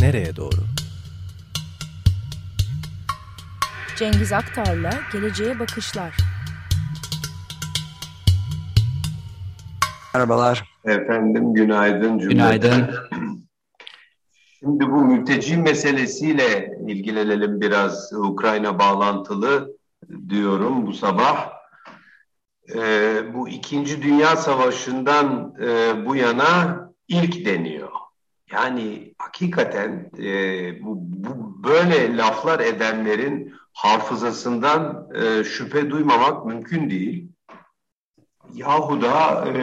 nereye doğru? Cengiz Aktar'la Geleceğe Bakışlar. Merhabalar. Efendim günaydın. Cümle. Günaydın. Şimdi bu mülteci meselesiyle ilgilenelim biraz Ukrayna bağlantılı diyorum bu sabah. Ee, bu İkinci Dünya Savaşı'ndan e, bu yana ilk deniyor. Yani hakikaten e, bu, bu böyle laflar edenlerin hafızasından e, şüphe duymamak mümkün değil. Yahu da e,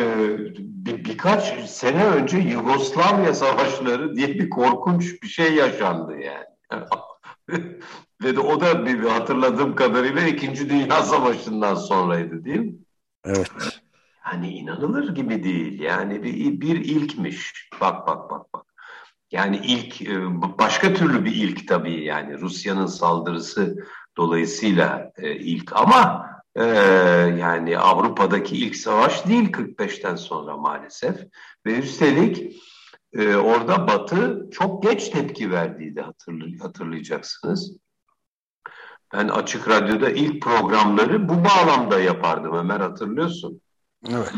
bir, birkaç sene önce Yugoslavya savaşları diye bir korkunç bir şey yaşandı yani. Ve de o da bir, hatırladığım kadarıyla İkinci Dünya Savaşı'ndan sonraydı değil mi? Evet. Hani inanılır gibi değil. Yani bir, bir ilkmiş. Bak bak bak. Yani ilk e, başka türlü bir ilk tabii yani Rusya'nın saldırısı dolayısıyla e, ilk ama e, yani Avrupa'daki ilk savaş değil 45'ten sonra maalesef ve üstelik orada Batı çok geç tepki verdiydi hatırlayacaksınız. Ben Açık Radyo'da ilk programları bu bağlamda yapardım Ömer hatırlıyorsun. Evet.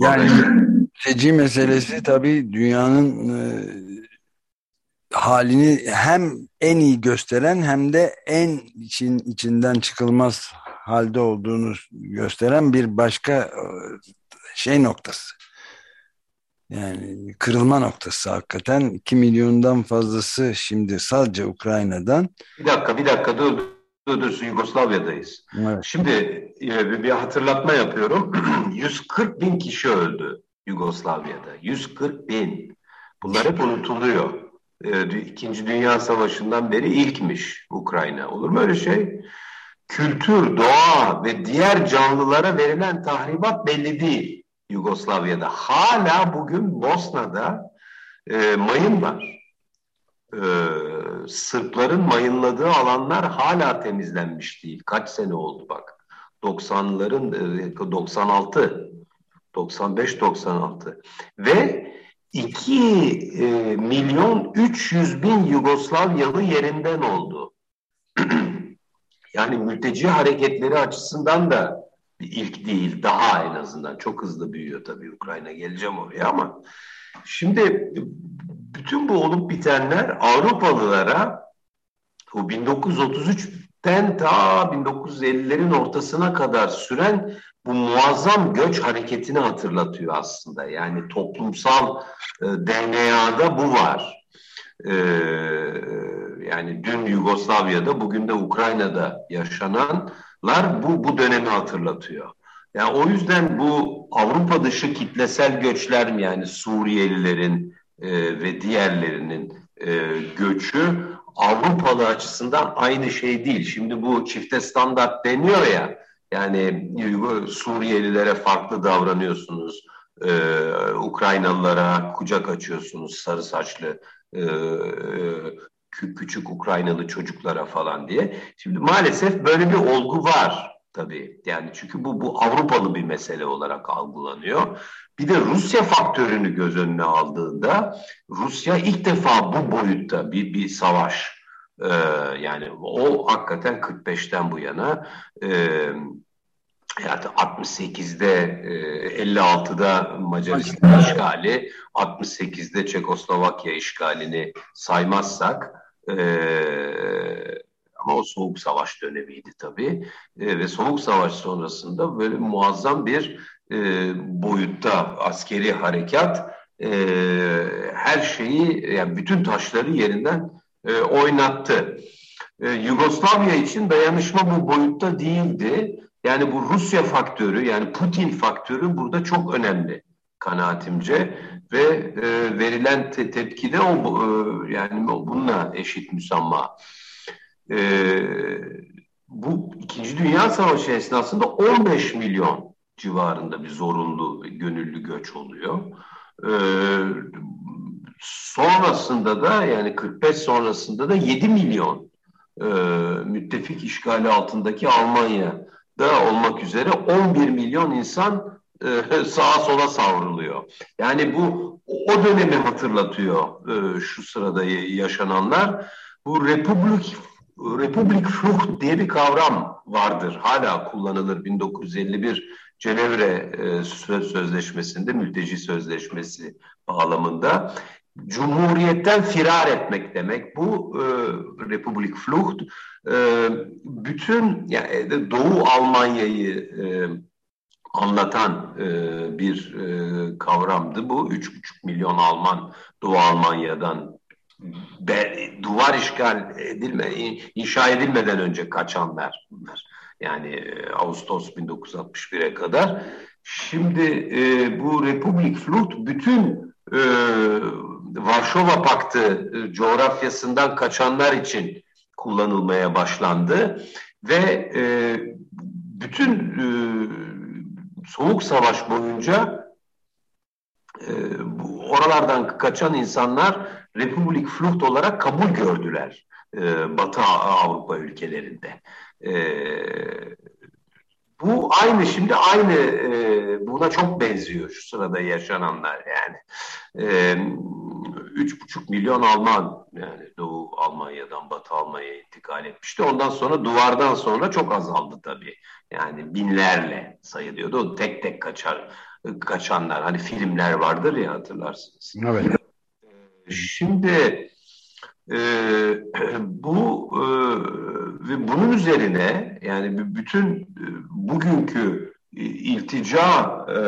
Yani mülteci meselesi tabii dünyanın e, halini hem en iyi gösteren hem de en için içinden çıkılmaz halde olduğunu gösteren bir başka e, şey noktası. Yani kırılma noktası hakikaten 2 milyondan fazlası şimdi sadece Ukrayna'dan. Bir dakika bir dakika dur dur, dur Yugoslavya'dayız. Evet. Şimdi e, bir hatırlatma yapıyorum. 140 bin kişi öldü Yugoslavya'da. 140 bin. Bunlar hep unutuluyor. E, İkinci Dünya Savaşı'ndan beri ilkmiş Ukrayna. Olur mu öyle şey? Kültür, doğa ve diğer canlılara verilen tahribat belli değil. Yugoslavya'da. Hala bugün Bosna'da e, mayın var. E, Sırpların mayınladığı alanlar hala temizlenmiş değil. Kaç sene oldu bak. 90'ların e, 96 95-96 ve 2 e, milyon 300 bin Yugoslavyalı yerinden oldu. yani mülteci hareketleri açısından da ilk değil, daha en azından. Çok hızlı büyüyor tabii Ukrayna. Geleceğim oraya ama şimdi bütün bu olup bitenler Avrupalılara o 1933'ten ta 1950'lerin ortasına kadar süren bu muazzam göç hareketini hatırlatıyor aslında. Yani toplumsal e, DNA'da bu var. E, yani dün Yugoslavya'da, bugün de Ukrayna'da yaşanan bu, bu dönemi hatırlatıyor. Yani o yüzden bu Avrupa dışı kitlesel göçler mi yani Suriyelilerin e, ve diğerlerinin e, göçü Avrupalı açısından aynı şey değil. Şimdi bu çifte standart deniyor ya yani Suriyelilere farklı davranıyorsunuz. Ee, Ukraynalılara kucak açıyorsunuz sarı saçlı e, e küçük Ukraynalı çocuklara falan diye. Şimdi maalesef böyle bir olgu var tabii. Yani çünkü bu bu Avrupalı bir mesele olarak algılanıyor. Bir de Rusya faktörünü göz önüne aldığında Rusya ilk defa bu boyutta bir bir savaş ee, yani o hakikaten 45'ten bu yana e, yani 68'de e, 56'da Macaristan işgali 68'de Çekoslovakya işgalini saymazsak ee, ama o soğuk savaş dönemiydi tabii. E, ve soğuk savaş sonrasında böyle muazzam bir e, boyutta askeri harekat e, her şeyi yani bütün taşları yerinden e, oynattı. E, Yugoslavya için dayanışma bu boyutta değildi. Yani bu Rusya faktörü yani Putin faktörü burada çok önemli kanaatimce ve e, verilen te tepki de o e, yani bununla eşit müsamma. E, bu İkinci Dünya Savaşı esnasında 15 milyon civarında bir zorunlu gönüllü göç oluyor. E, sonrasında da yani 45 sonrasında da 7 milyon e, müttefik işgali altındaki Almanya'da olmak üzere 11 milyon insan e, sağa sola savruluyor. Yani bu o dönemi hatırlatıyor e, şu sırada yaşananlar. Bu Republik Republik Flucht diye bir kavram vardır. Hala kullanılır 1951 Cenevre e, Sözleşmesi'nde, mülteci sözleşmesi bağlamında. Cumhuriyetten firar etmek demek. Bu e, Republik Flucht e, bütün yani Doğu Almanya'yı e, anlatan e, bir e, kavramdı bu. 3,5 milyon Alman Doğu Almanya'dan be, duvar işgal edilme, inşa edilmeden önce kaçanlar bunlar. Yani e, Ağustos 1961'e kadar. Şimdi e, bu Republik Flut bütün e, Varşova Paktı e, coğrafyasından kaçanlar için kullanılmaya başlandı ve e, bütün e, Soğuk Savaş boyunca e, oralardan kaçan insanlar Republik Flucht olarak kabul gördüler e, Batı Avrupa ülkelerinde. E, bu aynı şimdi aynı e, buna çok benziyor şu sırada yaşananlar yani. E, üç buçuk milyon Alman yani Doğu Almanya'dan Batı Almanya'ya intikal etmişti. Ondan sonra duvardan sonra çok azaldı tabii. Yani binlerle sayılıyordu. Tek tek kaçar kaçanlar. Hani filmler vardır ya hatırlarsınız. Evet. Şimdi e, bu e, ve bunun üzerine yani bütün e, bugünkü iltica e,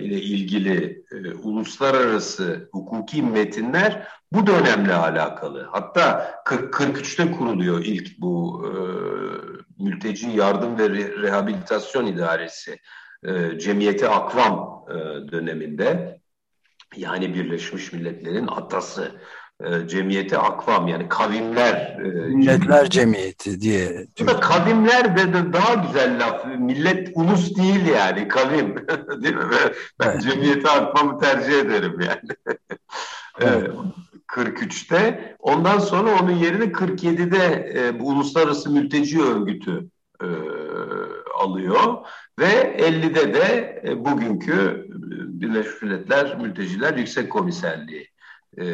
ile ilgili uluslararası hukuki metinler bu dönemle alakalı. Hatta 40, 43'te kuruluyor ilk bu e, mülteci yardım ve re, rehabilitasyon idaresi e, cemiyeti akvam e, döneminde yani Birleşmiş Milletler'in atası e, cemiyeti akvam yani kavimler e, milletler cemiyeti diye. da kavimler de, de daha güzel laf. Millet ulus değil yani kavim. değil mi? Ben, ben cemiyeti akvamı tercih ederim yani. evet. 43'te. Ondan sonra onun yerini 47'de e, bu Uluslararası Mülteci Örgütü e, alıyor ve 50'de de e, bugünkü Birleşmiş Milletler Mülteciler Yüksek Komiserliği e,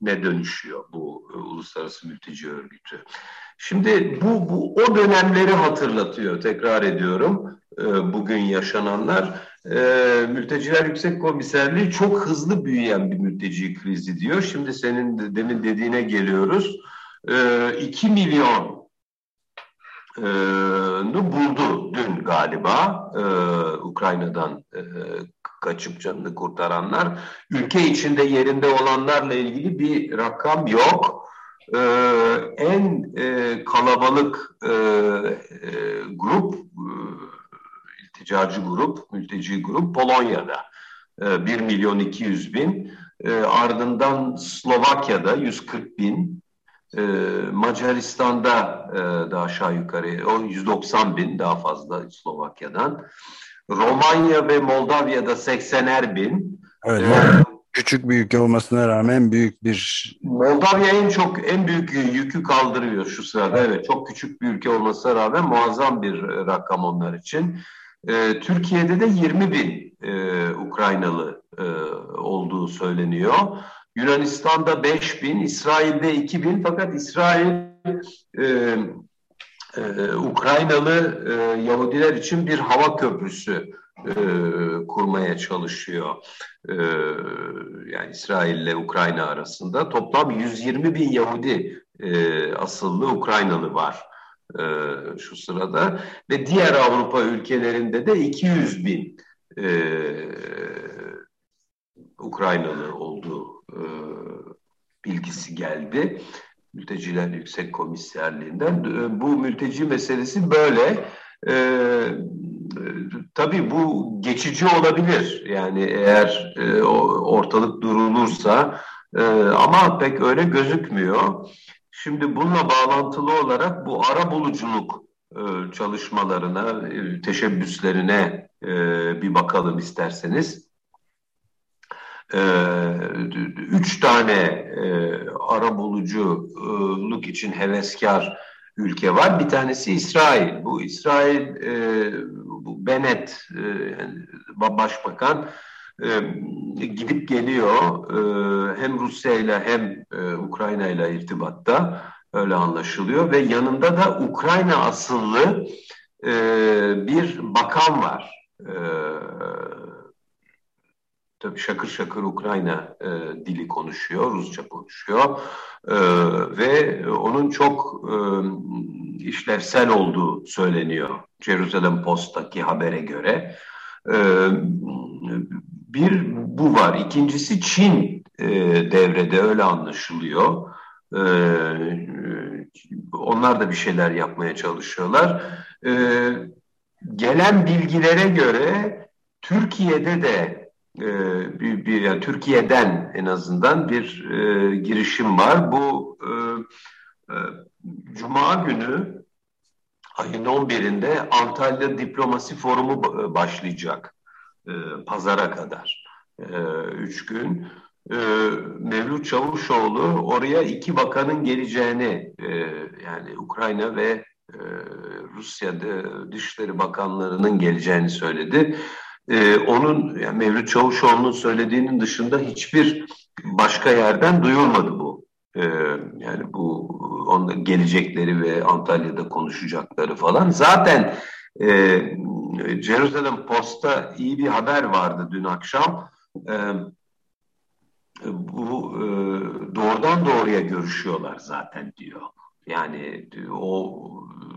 ne dönüşüyor bu e, Uluslararası Mülteci Örgütü. Şimdi bu, bu o dönemleri hatırlatıyor tekrar ediyorum e, bugün yaşananlar. E, Mülteciler Yüksek Komiserliği çok hızlı büyüyen bir mülteci krizi diyor. Şimdi senin de, demin dediğine geliyoruz. E, 2 milyon buldu dün galiba e, Ukrayna'dan e, kaçıp canını kurtaranlar. Ülke içinde yerinde olanlarla ilgili bir rakam yok. E, en e, kalabalık e, e, grup, e, ilticacı grup, mülteci grup Polonya'da. E, 1 milyon 200 bin. E, ardından Slovakya'da 140 bin. E, Macaristan'da e, daha aşağı yukarı o 190 bin daha fazla Slovakya'dan. Romanya ve Moldava'da 80'er bin. Evet, ee, küçük bir ülke olmasına rağmen büyük bir... Moldavya en çok en büyük yükü kaldırıyor şu sırada. Evet, çok küçük bir ülke olmasına rağmen muazzam bir rakam onlar için. Ee, Türkiye'de de 20 bin e, Ukraynalı e, olduğu söyleniyor. Yunanistan'da 5 bin, İsrail'de 2 bin fakat İsrail e, e, Ukraynalı e, Yahudiler için bir hava köprüsü e, kurmaya çalışıyor. E, yani İsrail ile Ukrayna arasında toplam 120 bin Yahudi e, asıllı Ukraynalı var e, şu sırada ve diğer Avrupa ülkelerinde de 200 bin e, Ukraynalı olduğu e, bilgisi geldi. Mülteciler Yüksek Komiserliğinden. E, bu mülteci meselesi böyle. Ee, tabii bu geçici olabilir. Yani eğer e, ortalık durulursa e, ama pek öyle gözükmüyor. Şimdi bununla bağlantılı olarak bu ara buluculuk e, çalışmalarına, e, teşebbüslerine e, bir bakalım isterseniz. Ee, üç tane e, ara buluculuk için heveskar ülke var. Bir tanesi İsrail. Bu İsrail e, bu Bennett e, başbakan gidip geliyor hem Rusya ile hem Ukrayna ile irtibatta öyle anlaşılıyor ve yanında da Ukrayna asıllı bir bakan var. Tabii şakır şakır Ukrayna e, dili konuşuyor, Rusça konuşuyor e, ve onun çok e, işlevsel olduğu söyleniyor Jerusalem Post'taki habere göre. E, bir bu var. İkincisi Çin e, devrede öyle anlaşılıyor. E, onlar da bir şeyler yapmaya çalışıyorlar. E, gelen bilgilere göre Türkiye'de de e, bir, bir yani Türkiye'den en azından bir e, girişim var. Bu e, e, Cuma günü ayın 11'inde Antalya Diplomasi Forumu başlayacak e, pazara kadar. E, üç gün. E, Mevlüt Çavuşoğlu oraya iki bakanın geleceğini e, yani Ukrayna ve e, Rusya'da Dışişleri Bakanlarının geleceğini söyledi e, onun yani Mevlüt Çavuşoğlu'nun söylediğinin dışında hiçbir başka yerden duyulmadı bu. E, yani bu onun gelecekleri ve Antalya'da konuşacakları falan. Zaten e, Jerusalem Post'ta iyi bir haber vardı dün akşam. E, bu e, doğrudan doğruya görüşüyorlar zaten diyor. Yani o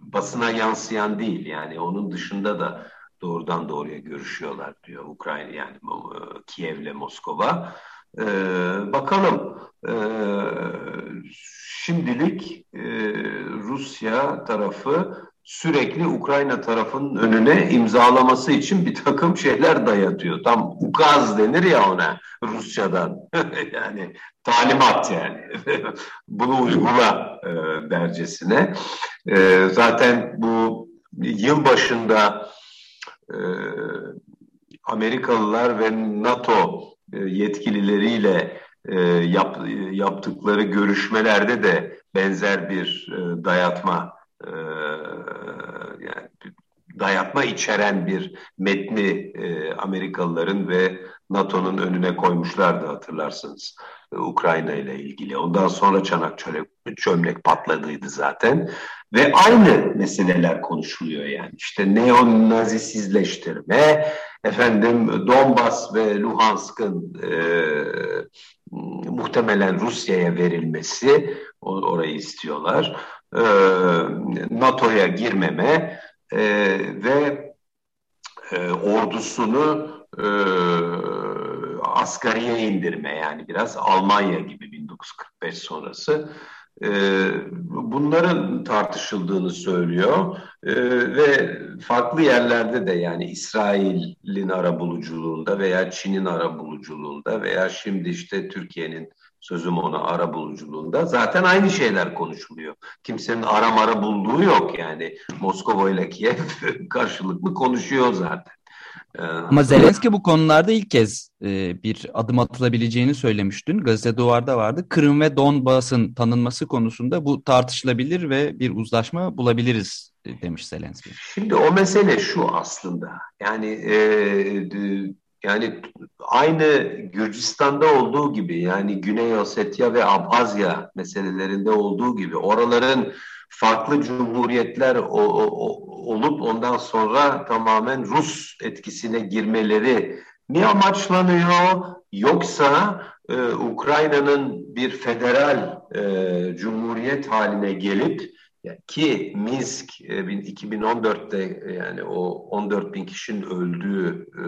basına yansıyan değil yani onun dışında da doğrudan doğruya görüşüyorlar diyor Ukrayna yani e, Kiev'le Moskova. Ee, bakalım ee, şimdilik e, Rusya tarafı sürekli Ukrayna tarafının önüne imzalaması için bir takım şeyler dayatıyor. Tam ukaz denir ya ona Rusçadan. yani talimat yani. Bunu uygula e, dercesine. E, zaten bu yıl başında e, Amerikalılar ve NATO e, yetkilileriyle e, yap, yaptıkları görüşmelerde de benzer bir e, dayatma yani dayatma içeren bir metni Amerikalıların ve NATO'nun önüne koymuşlardı hatırlarsınız. E, Ukrayna ile ilgili. Ondan sonra çanak çömlek, çömlek patladıydı zaten. Ve aynı meseleler konuşuluyor yani. İşte neonazisizleştirme, efendim Donbas ve Luhansk'ın e, muhtemelen Rusya'ya verilmesi, orayı istiyorlar. E, NATO'ya girmeme e, ve e, ordusunu e, asgariye indirme yani biraz Almanya gibi 1945 sonrası e, bunların tartışıldığını söylüyor e, ve farklı yerlerde de yani İsrail'in arabuluculuğunda veya Çin'in arabuluculuğunda veya şimdi işte Türkiye'nin sözüm ona ara buluculuğunda zaten aynı şeyler konuşuluyor. Kimsenin ara mara bulduğu yok yani. Moskova ile Kiev karşılıklı konuşuyor zaten. Ama Zelenski bu konularda ilk kez e, bir adım atılabileceğini söylemiştin. Gazete Duvar'da vardı. Kırım ve Donbas'ın tanınması konusunda bu tartışılabilir ve bir uzlaşma bulabiliriz e, demiş Zelenski. Şimdi o mesele şu aslında. Yani e, yani aynı Gürcistan'da olduğu gibi yani Güney Ossetya ve Abhazya meselelerinde olduğu gibi oraların farklı cumhuriyetler o, o, olup ondan sonra tamamen Rus etkisine girmeleri mi amaçlanıyor? Yoksa e, Ukrayna'nın bir federal e, cumhuriyet haline gelip ki Minsk e, 2014'te e, yani o 14 bin kişinin öldüğü e,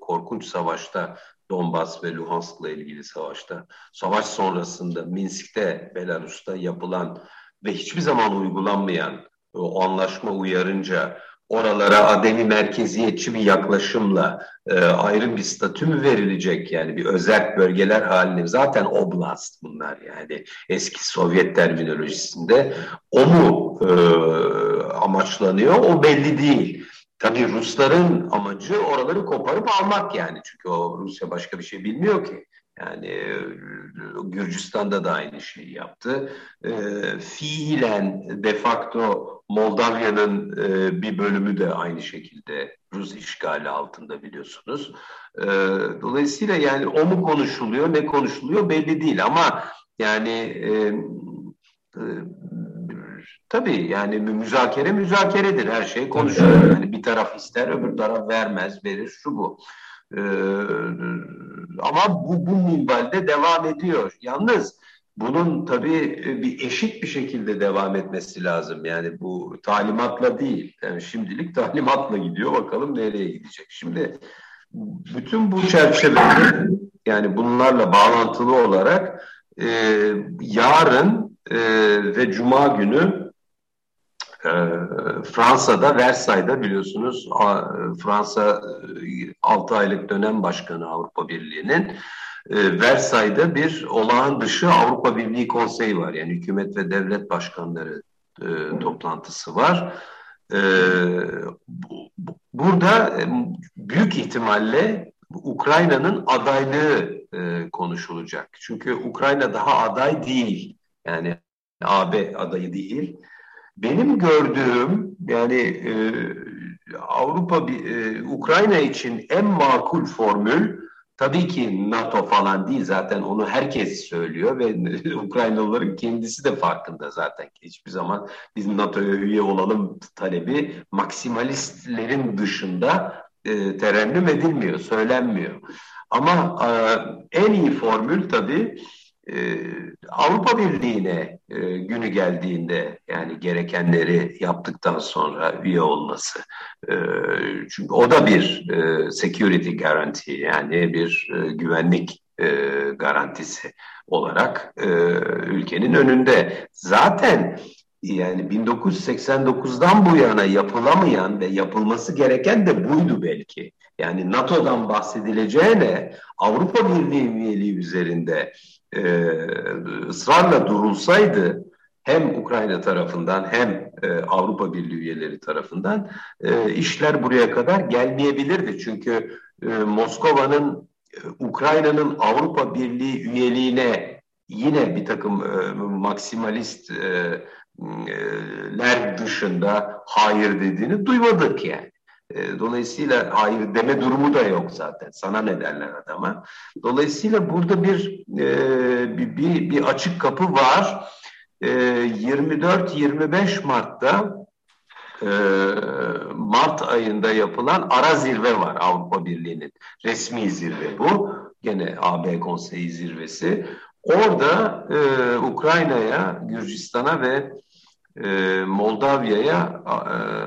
korkunç savaşta Donbas ve Luhansk'la ilgili savaşta savaş sonrasında Minsk'te Belarus'ta yapılan ve hiçbir zaman uygulanmayan o anlaşma uyarınca oralara ademi merkeziyetçi bir yaklaşımla e, ayrı bir statü mü verilecek yani bir özel bölgeler haline zaten oblast bunlar yani eski Sovyet terminolojisinde o mu e, amaçlanıyor o belli değil. tabii Rusların amacı oraları koparıp almak yani. Çünkü o Rusya başka bir şey bilmiyor ki. Yani e, Gürcistan'da da aynı şeyi yaptı. E, fiilen de facto Moldavya'nın e, bir bölümü de aynı şekilde Rus işgali altında biliyorsunuz. E, dolayısıyla yani o mu konuşuluyor ne konuşuluyor belli değil ama yani e, e, tabii yani müzakere müzakeredir her şey konuşulur. Yani bir taraf ister öbür taraf vermez verir şu bu. Ee, ama bu, bu minvalde devam ediyor. Yalnız bunun tabii e, bir eşit bir şekilde devam etmesi lazım. Yani bu talimatla değil. Yani şimdilik talimatla gidiyor. Bakalım nereye gidecek. Şimdi bütün bu çerçevede yani bunlarla bağlantılı olarak e, yarın e, ve Cuma günü Fransa'da, Versay'da biliyorsunuz Fransa 6 e, aylık dönem başkanı Avrupa Birliği'nin e, Versay'da bir olağan dışı Avrupa Birliği konseyi var. Yani hükümet ve devlet başkanları e, toplantısı var. E, burada e, büyük ihtimalle Ukrayna'nın adaylığı e, konuşulacak. Çünkü Ukrayna daha aday değil. Yani AB adayı değil. Benim gördüğüm yani e, Avrupa e, Ukrayna için en makul formül tabii ki NATO falan değil zaten onu herkes söylüyor ve Ukraynalıların kendisi de farkında zaten hiçbir zaman biz NATO'ya üye olalım talebi maksimalistlerin dışında e, terennüm edilmiyor, söylenmiyor. Ama e, en iyi formül tabii e, Avrupa Birliği'ne e, günü geldiğinde yani gerekenleri yaptıktan sonra üye olması. E, çünkü o da bir e, security garanti yani bir e, güvenlik e, garantisi olarak e, ülkenin önünde. Zaten yani 1989'dan bu yana yapılamayan ve yapılması gereken de buydu belki. Yani NATO'dan bahsedileceğine Avrupa Birliği üyeliği üzerinde e, ısrarla durulsaydı hem Ukrayna tarafından hem e, Avrupa Birliği üyeleri tarafından e, işler buraya kadar gelmeyebilirdi. Çünkü e, Moskova'nın e, Ukrayna'nın Avrupa Birliği üyeliğine yine bir takım e, maksimalistler e, dışında hayır dediğini duymadık yani. E, dolayısıyla hayır deme durumu da yok zaten. Sana ne derler adama. Dolayısıyla burada bir e, bir, bir, bir açık kapı var. E, 24-25 Mart'ta e, Mart ayında yapılan ara zirve var Avrupa Birliği'nin. Resmi zirve bu. Gene AB Konseyi zirvesi. Orada e, Ukrayna'ya, Gürcistan'a ve e, Moldavya'ya e,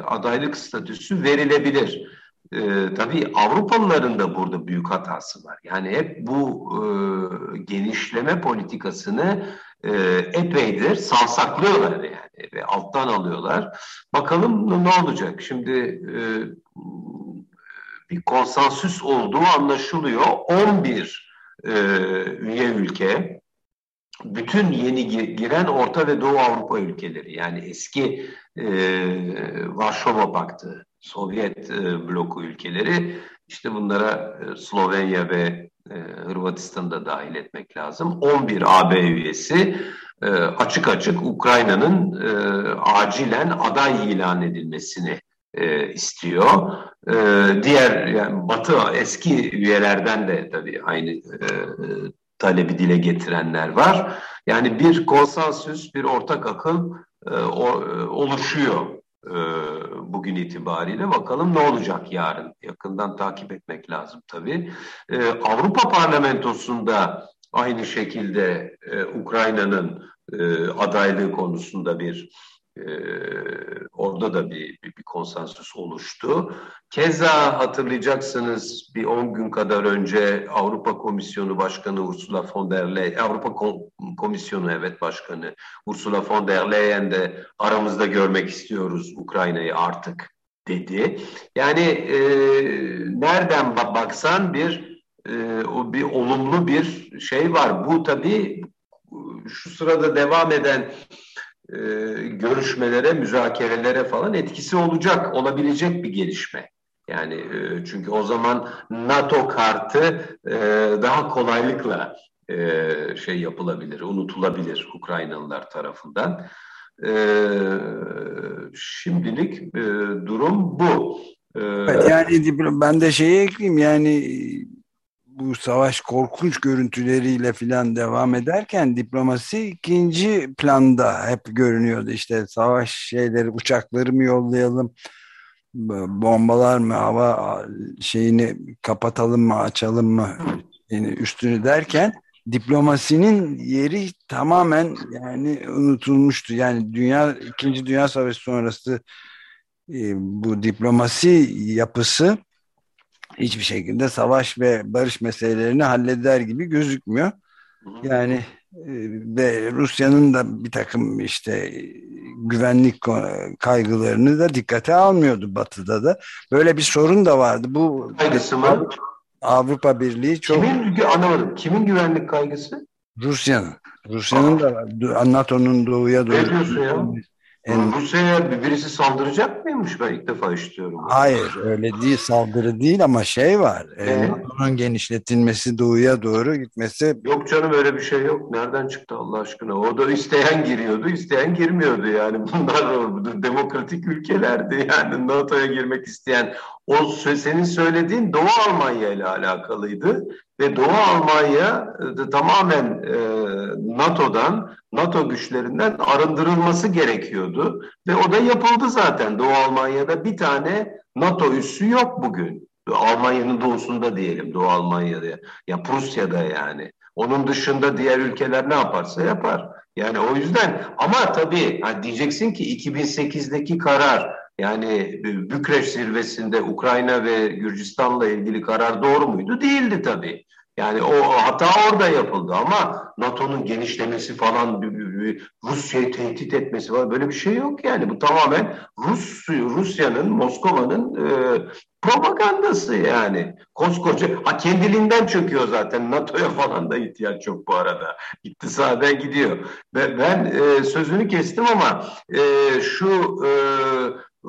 adaylık statüsü verilebilir. E, tabii Avrupalıların da burada büyük hatası var. Yani hep bu e, genişleme politikasını e, epeydir savsaklıyorlar yani ve alttan alıyorlar. Bakalım ne olacak? Şimdi e, bir konsensüs olduğu anlaşılıyor. 11 e, üye ülke bütün yeni giren Orta ve Doğu Avrupa ülkeleri yani eski e, Varşova Paktı, Sovyet e, bloku ülkeleri işte bunlara e, Slovenya ve e, Hırvatistan'ı da dahil etmek lazım. 11 AB üyesi e, açık açık Ukrayna'nın e, acilen aday ilan edilmesini e, istiyor. E, diğer yani Batı eski üyelerden de tabii aynı e, talebi dile getirenler var. Yani bir konsensüs, bir ortak akıl e, o, e, oluşuyor e, bugün itibariyle. Bakalım ne olacak yarın? Yakından takip etmek lazım tabii. E, Avrupa Parlamentosu'nda aynı şekilde e, Ukrayna'nın e, adaylığı konusunda bir ee, orada da bir, bir, bir konsensüs oluştu. Keza hatırlayacaksınız bir 10 gün kadar önce Avrupa Komisyonu Başkanı Ursula von der Leyen, Avrupa Komisyonu evet Başkanı Ursula von der Leyen de aramızda görmek istiyoruz Ukrayna'yı artık dedi. Yani e, nereden baksan bir e, bir olumlu bir şey var. Bu tabii şu sırada devam eden e, görüşmelere, müzakerelere falan etkisi olacak, olabilecek bir gelişme. Yani e, çünkü o zaman NATO kartı e, daha kolaylıkla e, şey yapılabilir, unutulabilir Ukraynalılar tarafından. E, şimdilik e, durum bu. E, yani ben de şeyi ekleyeyim yani bu savaş korkunç görüntüleriyle filan devam ederken diplomasi ikinci planda hep görünüyordu. İşte savaş şeyleri uçakları mı yollayalım bombalar mı hava şeyini kapatalım mı açalım mı yani üstünü derken diplomasinin yeri tamamen yani unutulmuştu. Yani dünya ikinci dünya savaşı sonrası e, bu diplomasi yapısı hiçbir şekilde savaş ve barış meselelerini halleder gibi gözükmüyor. Yani e, ve Rusya'nın da bir takım işte güvenlik kaygılarını da dikkate almıyordu Batı'da da. Böyle bir sorun da vardı. Bu kaygısı mı? Avrupa Birliği çok... Kimin, anlamadım. Kimin güvenlik kaygısı? Rusya'nın. Rusya'nın da NATO'nun doğuya doğru... En... Rusya'ya birisi saldıracak mıymış ben ilk defa işitiyorum. Hayır öyle değil saldırı değil ama şey var. NATO'nun genişletilmesi doğuya doğru gitmesi. Yok canım öyle bir şey yok. Nereden çıktı Allah aşkına? O da isteyen giriyordu isteyen girmiyordu yani. Bunlar demokratik ülkelerdi yani NATO'ya girmek isteyen. O senin söylediğin Doğu Almanya ile alakalıydı ve Doğu Almanya e, tamamen e, NATO'dan, NATO güçlerinden arındırılması gerekiyordu ve o da yapıldı zaten. Doğu Almanya'da bir tane NATO üssü yok bugün. Almanya'nın doğusunda diyelim, Doğu Almanya'da ya Prusya'da yani. Onun dışında diğer ülkeler ne yaparsa yapar. Yani o yüzden ama tabii hani diyeceksin ki 2008'deki karar yani Bükreş zirvesinde Ukrayna ve Gürcistan'la ilgili karar doğru muydu? Değildi tabii. Yani o hata orada yapıldı ama NATO'nun genişlemesi falan Rusya'yı tehdit etmesi falan böyle bir şey yok yani. Bu tamamen Rus Rusya'nın, Moskova'nın e, propagandası yani. Koskoca, ha kendiliğinden çöküyor zaten. NATO'ya falan da ihtiyaç yok bu arada. İktisaden gidiyor. Ben, ben e, sözünü kestim ama e, şu e,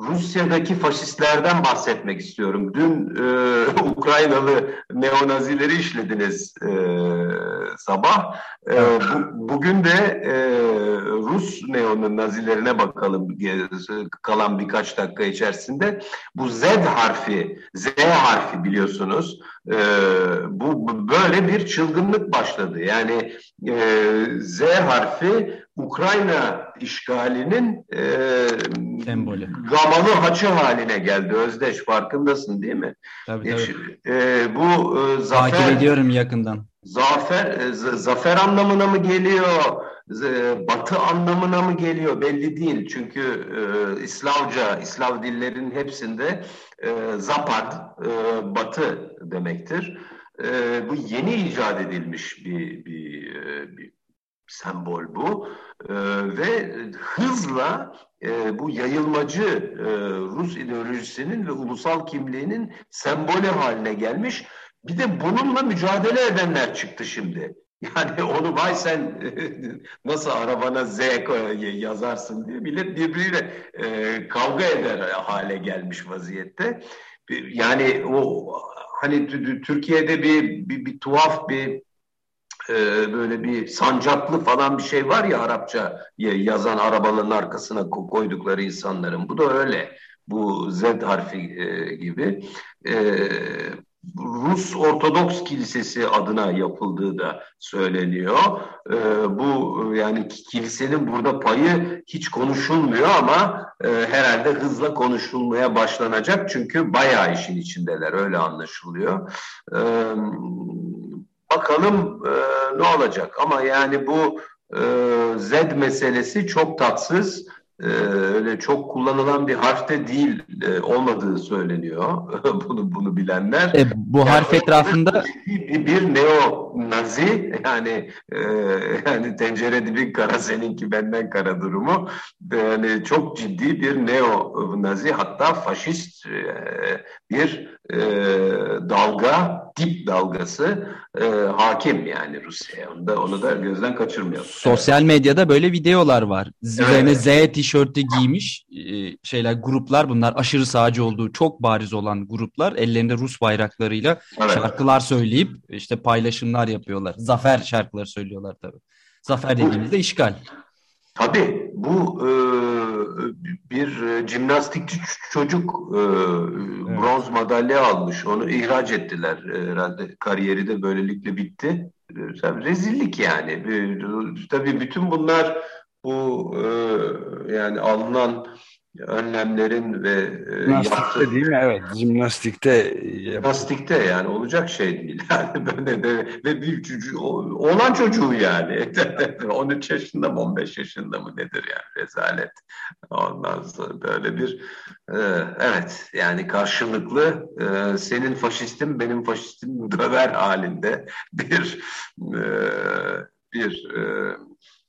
Rusya'daki faşistlerden bahsetmek istiyorum. Dün e, Ukraynalı neonazileri işlediniz e, sabah. E, bu, bugün de e, Rus neonazilerine bakalım kalan birkaç dakika içerisinde. Bu Z harfi, Z harfi biliyorsunuz. E, bu böyle bir çılgınlık başladı. Yani e, Z harfi Ukrayna işgalinin e, sembolü. Gamalı haçı haline geldi. Özdeş farkındasın değil mi? Tabii tabii. E, bu e, zafer Takip ediyorum yakından. Zafer e, zafer anlamına mı geliyor? Batı anlamına mı geliyor belli değil. Çünkü e, İslavca, İslav dillerinin hepsinde e, Zapad, e, Batı demektir. E, bu yeni icat edilmiş bir, bir, e, bir sembol bu e, ve hızla e, bu yayılmacı e, Rus ideolojisinin ve ulusal kimliğinin sembolü haline gelmiş. Bir de bununla mücadele edenler çıktı şimdi. Yani onu vay sen nasıl arabana Z yazarsın diye millet birbiriyle e, kavga eder hale gelmiş vaziyette. Yani o hani Türkiye'de bir, bir, bir tuhaf bir e, böyle bir sancaklı falan bir şey var ya Arapça yazan arabaların arkasına koydukları insanların. Bu da öyle. Bu Z harfi e, gibi. E, Rus Ortodoks Kilisesi adına yapıldığı da söyleniyor. E, bu yani kilisenin burada payı hiç konuşulmuyor ama e, herhalde hızla konuşulmaya başlanacak çünkü bayağı işin içindeler öyle anlaşılıyor. E, Bakalım e, ne olacak ama yani bu e, Z meselesi çok tatsız. E, öyle çok kullanılan bir harfte değil e, olmadığı söyleniyor. bunu bunu bilenler. E, bu yani harf etrafında bir, bir neo Nazi yani e, yani tencere dibi kara seninki benden kara durumu yani çok ciddi bir neo Nazi hatta faşist e, bir e, dalga tip dalgası e, hakim yani Rusya'ya. Onu da, onu da gözden kaçırmayalım. Sosyal medyada böyle videolar var. Üzerine evet. Z tişörtü giymiş e, şeyler gruplar bunlar aşırı sağcı olduğu çok bariz olan gruplar ellerinde Rus bayraklarıyla evet. şarkılar söyleyip işte paylaşımlar yapıyorlar. Zafer şarkıları söylüyorlar tabii. Zafer dediğimizde işgal. Tabii bu e, bir e, jimnastikçi çocuk e, evet. bronz madalya almış. Onu ihraç ettiler e, herhalde. Kariyeri de böylelikle bitti. E, rezillik yani. E, tabii bütün bunlar bu e, yani alınan önlemlerin ve e, Jimnastikte değil mi? Evet. Jimnastikte Jimnastikte yani olacak şey değil. Yani böyle de ve bir çocuğu olan çocuğu yani 13 yaşında mı 15 yaşında mı nedir yani rezalet. Ondan sonra böyle bir e, evet yani karşılıklı e, senin faşistim benim faşistim döver halinde bir e, bir e,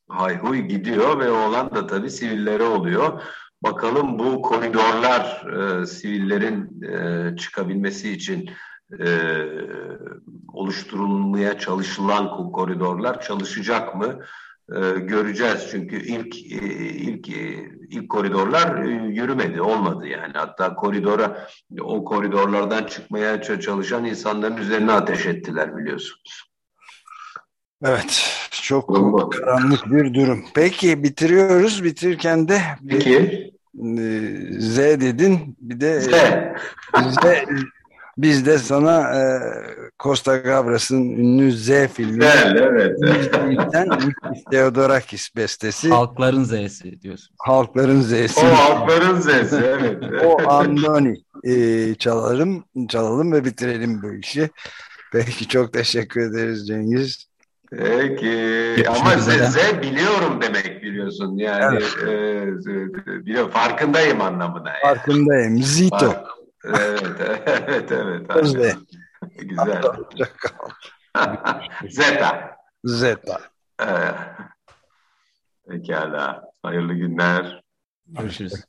hayhuy gidiyor ve oğlan da tabii sivillere oluyor. Bakalım bu koridorlar e, sivillerin e, çıkabilmesi için e, oluşturulmaya çalışılan koridorlar çalışacak mı? E, göreceğiz çünkü ilk e, ilk e, ilk koridorlar e, yürümedi, olmadı yani. Hatta koridora o koridorlardan çıkmaya çalışan insanların üzerine ateş ettiler biliyorsunuz. Evet, çok Olmadı. karanlık bir durum. Peki bitiriyoruz. Bitirirken de Peki. Z dedin. Bir de Z. Z biz de sana e, Costa Gavras'ın ünlü Z filmi. Evet, evet. Theodorakis bestesi. Halkların Z'si diyorsun. Halkların Z'si. O halkların Z'si, evet. o Andoni e, çalalım, çalalım ve bitirelim bu işi. Peki çok teşekkür ederiz Cengiz. Peki. Görüşmek Ama Z, Z biliyorum demek biliyorsun. Yani evet. e, biliyorum. Farkındayım anlamına. Yani. Farkındayım. Zito. Fark, evet, evet, evet. Z. Güzel. Zeta. Zeta. Evet. Pekala. Hayırlı günler. Görüşürüz.